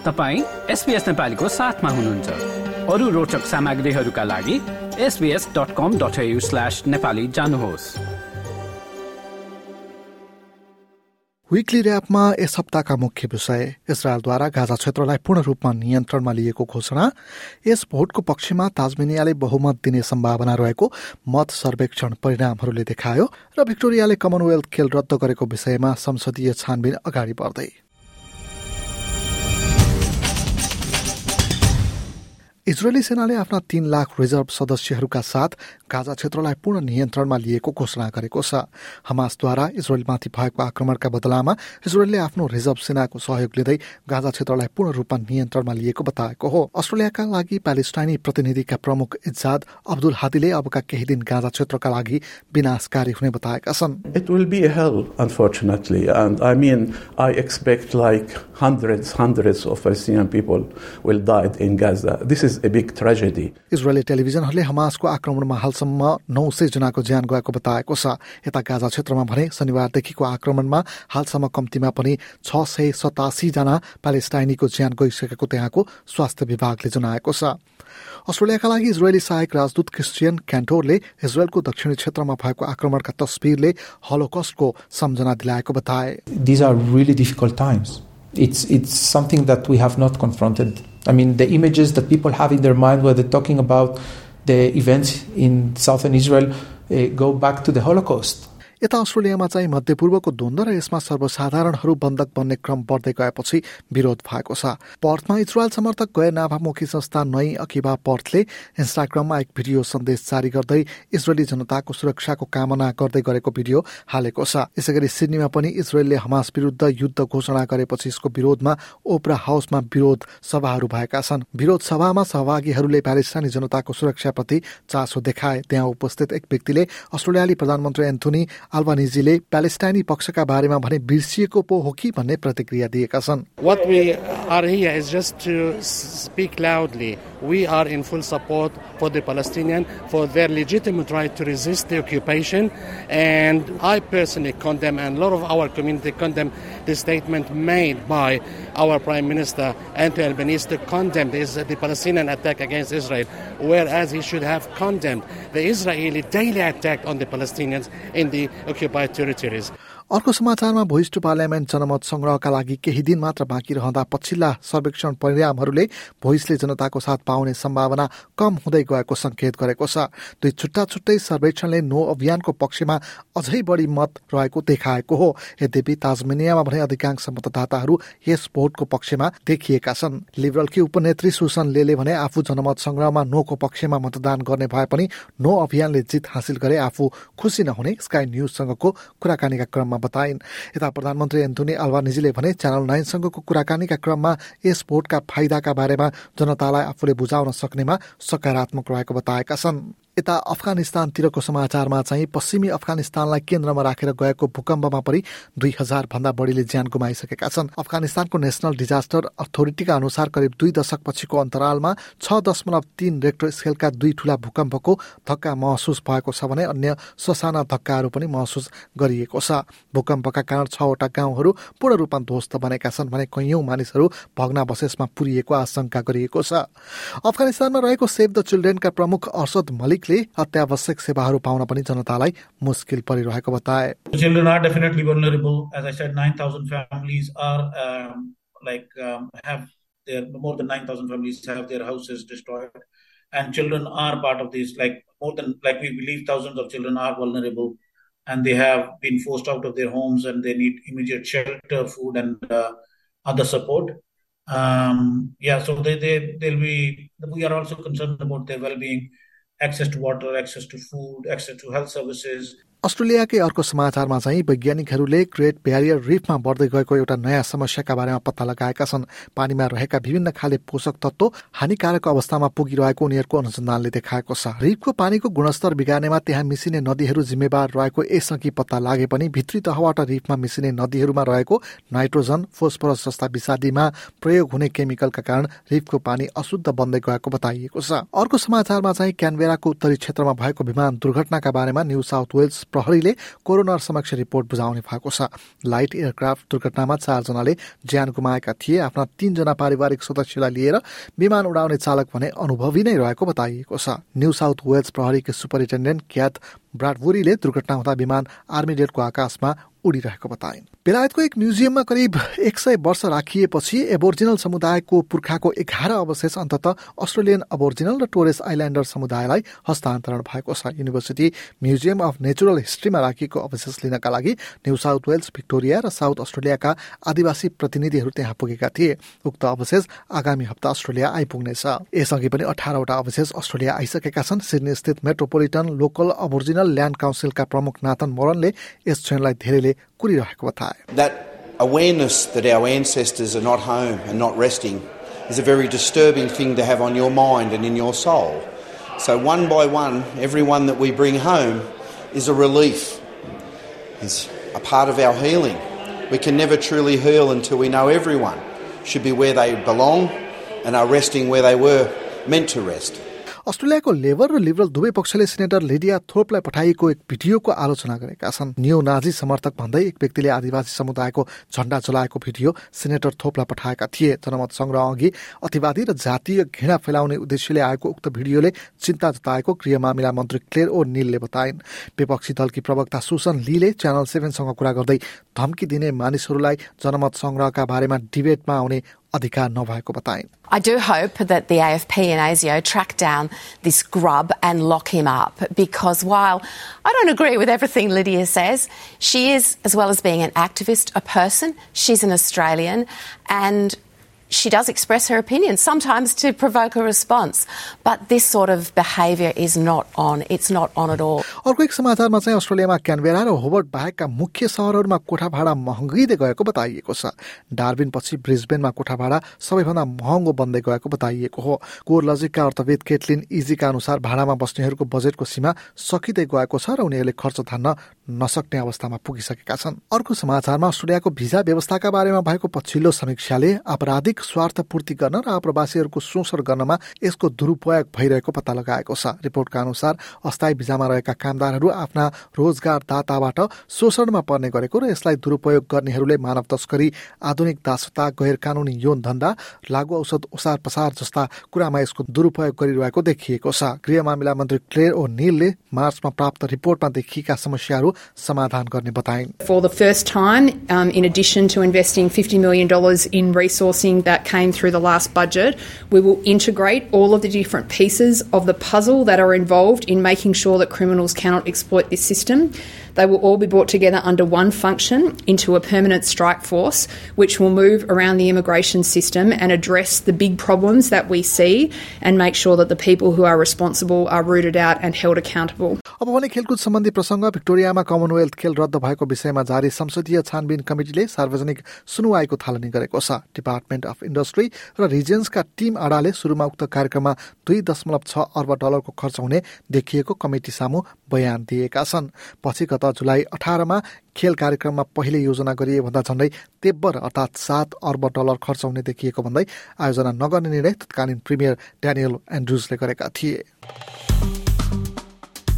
तपाईँ एसपिएस नेपालीको साथमा हुनुहुन्छ। अरू रोचक सामग्रीहरूका लागि S B S dot com dot slash Nepali जानुहोस्। विकली ऱ्यापमा यस हप्ताका मुख्य विषय इजरायलद्वारा गाजा क्षेत्रलाई पूर्ण रूपमा नियन्त्रणमा लिएको घोषणा। यस भोटको पक्षमा ताजमेनियाले बहुमत दिने सम्भावना रहेको मत सर्वेक्षण परिणामहरूले देखायो र भिक्टोरियाले कमनवेल्थ खेल रद्द गरेको विषयमा संसदीय छानबिन अगाडि बढ्दै। इजरायली सेनाले आफ्ना तीन लाख रिजर्भ सदस्यहरूका साथ गाजा क्षेत्रलाई पूर्ण नियन्त्रणमा लिएको घोषणा गरेको छ। हमासद्वारा इजरायलमाथि भएको आक्रमणका बदलामा इजरायलले आफ्नो रिजर्भ सेनाको सहयोग लिँदै गाजा क्षेत्रलाई पूर्ण रूपमा नियन्त्रणमा लिएको बताएको हो। अस्ट्रेलियाका लागि प्यालेस्टाइनी प्रतिनिधिका प्रमुख इजाद अब्दुल हादीले अबका केही दिन गाजा क्षेत्रका लागि विनाशकारी हुने बताएका छन्। I mean, I expect like hundreds, hundreds of Palestinian people will die in Gaza. This is a big tragedy. Israeli टेलिभिजनहरूले हमासको आक्रमणमा हालसम्म नौ सय जनाको ज्यान गएको बताएको छ यता गाजा क्षेत्रमा भने शनिबारदेखिको आक्रमणमा हालसम्म कम्तीमा पनि छ सय सतासी जना प्यालेस्टाइनीको ज्यान गइसकेको त्यहाँको स्वास्थ्य विभागले जनाएको छ अस्ट्रेलियाका लागि इजरायली सहायक राजदूत क्रिस्टियन क्यान्टोरले इजरायलको दक्षिणी क्षेत्रमा भएको आक्रमणका तस्विरले हलोकस्टको सम्झना दिलाएको बताए these are really difficult times. It's it's something that we have not confronted. I mean, the images that people have in their mind when they're talking about the events in southern Israel uh, go back to the Holocaust. यता अस्ट्रेलियामा चाहिँ मध्यपूर्वको द्वन्द्व र यसमा सर्वसाधारणहरू बन्धक बन्ने क्रम बढ्दै गएपछि विरोध भएको छ। पर्थमा इजरायल समर्थक गैर नाभामुखी संस्था नई अकिबा पर्थले इन्स्टाग्राममा एक भिडियो सन्देश जारी गर्दै इजरायली जनताको सुरक्षाको कामना गर्दै गरेको भिडियो हालेको छ। यसै गरी सिडनीमा पनि इजरायलले हमास विरुद्ध युद्ध घोषणा गरेपछि यसको विरोधमा ओपरा हाउसमा विरोध सभाहरू भएका छन्। विरोध सभामा सहभागीहरूले प्यालेस्टाइनी जनताको सुरक्षाप्रति चासो देखाए। त्यहाँ उपस्थित एक व्यक्तिले अस्ट्रेलियाली प्रधानमन्त्री एन्थोनी अल्बानिजीले प्यालेस्टाइनी पक्षका बारेमा भने बिर्सिएको पो हो कि भन्ने प्रतिक्रिया दिएका छन्। We are in full support for the Palestinian for their legitimate right to resist the occupation. And I personally condemn, and a lot of our community condemn the statement made by our Prime Minister Anthony Albanese to condemn this, the Palestinian attack against Israel, whereas he should have condemned the Israeli daily attack on the Palestinians in the occupied territories. अर्को समाचारमा voice to parliament जनमत संग्रहका लागि केही दिन मात्र बाँकी रहँदा पछिल्ला सर्वेक्षण परिणामहरूले भोइसले जनताको साथ पाउने सम्भावना कम हुँदै गएको संकेत गरेको छ। दुई छुट्टा छुट्टै सर्वेक्षणले नो अभियानको पक्षमा अझै बढी मत रहेको देखाएको हो। यद्यपि ताजमेनियामा भने अधिकांश मतदाताहरू यस भोटको पक्षमा देखिएका छन्। लिबरलकी उपनेत्री सुसन लेले भने आफू जनमत संग्रहमा नोको पक्षमा मतदान गर्ने भए पनि नो अभियानले जित हासिल गरे आफू खुसी नहुने स्काई न्यूजसँगको कुराकानीका क्रममा बताइन्। यता प्रधानमन्त्री एन्थोनी अल्बानिजीले भने च्यानल नाइनसँगको कुराकानीका क्रममा यस भोटका फाइदाका बारेमा जनतालाई आफूले बुझाउन सक्नेमा सकारात्मक रहेको बताएका छन्। यता अफगानिस्तानतिरको समाचारमा चाहिँ पश्चिमी अफगानिस्तानलाई केन्द्रमा राखेर गएको भूकम्पमा पनि दुई हजार भन्दा बढीले ज्यान गुमाइसकेका छन्। अफगानिस्तानको नेसनल डिजास्टर अथोरिटीका अनुसार करिब दुई दशक पछिको अन्तरालमा छ दशमलव तीन रेक्टर स्केलका दुई ठूला भूकम्पको धक्का महसुस भएको छ भने अन्य ससाना धक्काहरू पनि महसुस गरिएको छ। भूकम्पका कारण छवटा गाउँहरू पूर्ण रूपमा ध्वस्त बनेका छन् भने कैयौं मानिसहरू भग्नावशेषमा पुरिएको आशंका गरिएको छ। अफगानिस्तानमा रहेको सेभ द चिल्ड्रेनका प्रमुख अर्सद मलिकले अत्यावश्यक सेवाहरू पाउन पनि जनतालाई मुस्किल परिरहेको बताए Children are definitely vulnerable. As I said, 9,000 families are um, like um, have their more than 9,000 families have their houses destroyed, and children are part of this. Like more than like we believe thousands of children are vulnerable, and they have been forced out of their homes, and they need immediate shelter, food, and uh, other support. Um, yeah, so they they they'll be. We are also concerned about their well-being, access to water, access to food, access to health services. अस्ट्रेलियाकै अर्को समाचारमा चाहिँ वैज्ञानिकहरूले great barrier रिफमा बढ्दै गएको एउटा नयाँ समस्याका बारेमा पत्ता लगाएका छन्। पानीमा रहेका विभिन्न खाले पोषक तत्व हानिकारक अवस्थामा पुगिरहेको उनीहरूको अनुसन्धानले देखाएको छ। रिफको पानीको गुणस्तर बिगार्नेमा त्यहाँ मिसिने नदीहरू जिम्मेवार रहेको यसअघि पत्ता लागे पनि भित्री तहबाट रिफमा मिसिने नदीहरूमा रहेको नाइट्रोजन फोस्फरस जस्ता विषादीमा प्रयोग हुने केमिकलका कारण रिफको पानी अशुद्ध बन्दै गएको बताइएको छ। अर्को समाचारमा चाहिँ क्यानबेराको उत्तरी क्षेत्रमा भएको विमान दुर्घटनाका बारेमा न्यू साउथ वेल्स प्रहरीले कोरोनर समक्ष रिपोर्ट बुझाउने भएको छ। लाइट एयरक्राफ्ट दुर्घटनामा चारजनाले ज्यान गुमाएका थिए। आफ्ना तीनजना पारिवारिक सदस्यलाई लिएर विमान उडाउने चालक भने अनुभवी नै रहेको बताइएको छ। न्यू साउथ वेल्स प्रहरीको सुपरिन्टेन्डेन्ट क्याथ ब्राडबुरीले दुर्घटना हुँदा विमान आर्मी डेटको आकाशमा उडिरहेको बताइन्। बेलायतको एक म्युजियममा करिब एक सय वर्ष राखिएपछि एबोर्जिनल समुदायको पुर्खाको एघार अवशेष अन्तत अस्ट्रेलियन अबोर्जिनल र टोरेस आइल्यान्डर समुदायलाई हस्तान्तरण भएको छ। युनिभर्सिटी म्युजियम अफ नेचुरल हिस्ट्रीमा राखिएको अवशेष लिनका लागि न्यू साउथ वेल्स भिक्टोरिया र साउथ अस्ट्रेलियाका आदिवासी प्रतिनिधिहरू त्यहाँ पुगेका थिए। उक्त अवशेष आगामी हप्ता अस्ट्रेलिया आइपुग्नेछ। यसअघि पनि अठारवटा अवशेष अस्ट्रेलिया आइसकेका छन्। सिडनी स्थित मेट्रोपोलिटन लोकल अबोर्जिनल ल्यान्ड काउन्सिलका प्रमुख नाथन मोरनले यस क्षणलाई धेरैले कुरिरहेको बताए That awareness that our ancestors are not home and not resting is a very disturbing thing to have on your mind and in your soul. So, one by one, everyone that we bring home is a relief, is a part of our healing. We can never truly heal until we know everyone should be where they belong and are resting where they were meant to rest. अस्ट्रेलियाको Labor र Liberal दुवै पक्षले senator Lydia थोपलाई पठाइएको एक भिडियोको आलोचना गरेका छन्। New Nazi समर्थक भन्दै एक व्यक्तिले आदिवासी समुदायको झण्डा चलाएको भिडियो सिनेटर थोपलाई पठाएका थिए। जनमत संग्रह अघि अतिवादी र जातीय घृणा फैलाउने उद्देश्यले आएको उक्त भिडियोले चिन्ता जताएको गृह मामिला मन्त्री क्लेयर ओ निलले बताइन्। विपक्षी दलकी प्रवक्ता सुसन लीले च्यानल सेभेनसँग कुरा गर्दै धम्की दिने मानिसहरूलाई जनमत संग्रहका बारेमा डिबेटमा आउने अधिकार नभएको बताइन् I do hope that the AFP and ASIO track down this grub and lock him up because while I don't agree with everything Lydia says, she is, as well as being an activist, a person. She's an Australian and she does express her opinion, sometimes to provoke a response. But this sort of behaviour is not on. It's not on at all. अर्को एक समाचारमा चाहिँ अस्ट्रेलियामा Canberra र Hobart बाहेकका मुख्य सहरहरूमा कोठा भाडा महँगिँदै गएको बताइएको छ डार्बिन पछि ब्रिजबेनमा कोठा भाडा सबैभन्दा महँगो बन्दै गएको बताइएको हो कोर लजिकका अर्थविद केटलिन इजीका अनुसार भाडामा बस्नेहरूको बजेटको सीमा सकिँदै गएको छ र उनीहरूले खर्च धान्न नसक्ने अवस्थामा पुगिसकेका छन्। अर्को समाचारमा अस्ट्रेलियाको भिजा व्यवस्थाका बारेमा भएको पछिल्लो समीक्षाले आपराधिक स्वार्थ पूर्ति गर्न र आप्रवासीहरूको शोषण गर्नमा यसको दुरुपयोग भइरहेको पत्ता लगाएको छ। रिपोर्टका अनुसार अस्थायी भिजामा रहेका कामदारहरू आफ्ना रोजगारदाताबाट शोषणमा पर्ने गरेको र यसलाई दुरुपयोग गर्नेहरूले मानव तस्करी आधुनिक दासता गैर कानुनी यौन धन्दा लागु औषध ओसार पसार जस्ता कुरामा यसको दुरुपयोग गरिरहेको देखिएको छ। गृह मामिला मन्त्री क्लेयर ओ निलले मार्चमा प्राप्त रिपोर्टमा देखिएका समस्याहरू समाधान गर्ने बताइन् For the first time, um, in addition to investing $50 million in resourcing that came through the last budget, we will integrate all of the different pieces of the puzzle that are involved in making sure that criminals cannot exploit this system. They will all be brought together under one function into a permanent strike force, which will move around the immigration system and address the big problems that we see and make sure that the people who are responsible are rooted out and held accountable. अब भने खेलकुद सम्बन्धी प्रसङ्ग भिक्टोरियामा Commonwealth खेल रद्द भएको विषयमा जारी संसदीय छानबिन कमिटिले सार्वजनिक सुनुवाईको थालनी गरेको छ। डिपार्टमेन्ट अफ इन्डस्ट्री र रिजेन्सका टिम आडाले सुरुमा उक्त कार्यक्रममा दुई दशमलव छ अर्ब डलरको खर्च हुने देखिएको कमिटी सामु बयान दिएका छन्। पछि गत जुलाई अठारमा खेल कार्यक्रममा पहिले योजना गरिए भन्दा झन्डै तेब्बर अर्थात् सात अर्ब डलर खर्च हुने देखिएको भन्दै आयोजना नगर्ने निर्णय तत्कालीन प्रिमियर ड्यानियल एन्ड्रुजले गरेका थिए।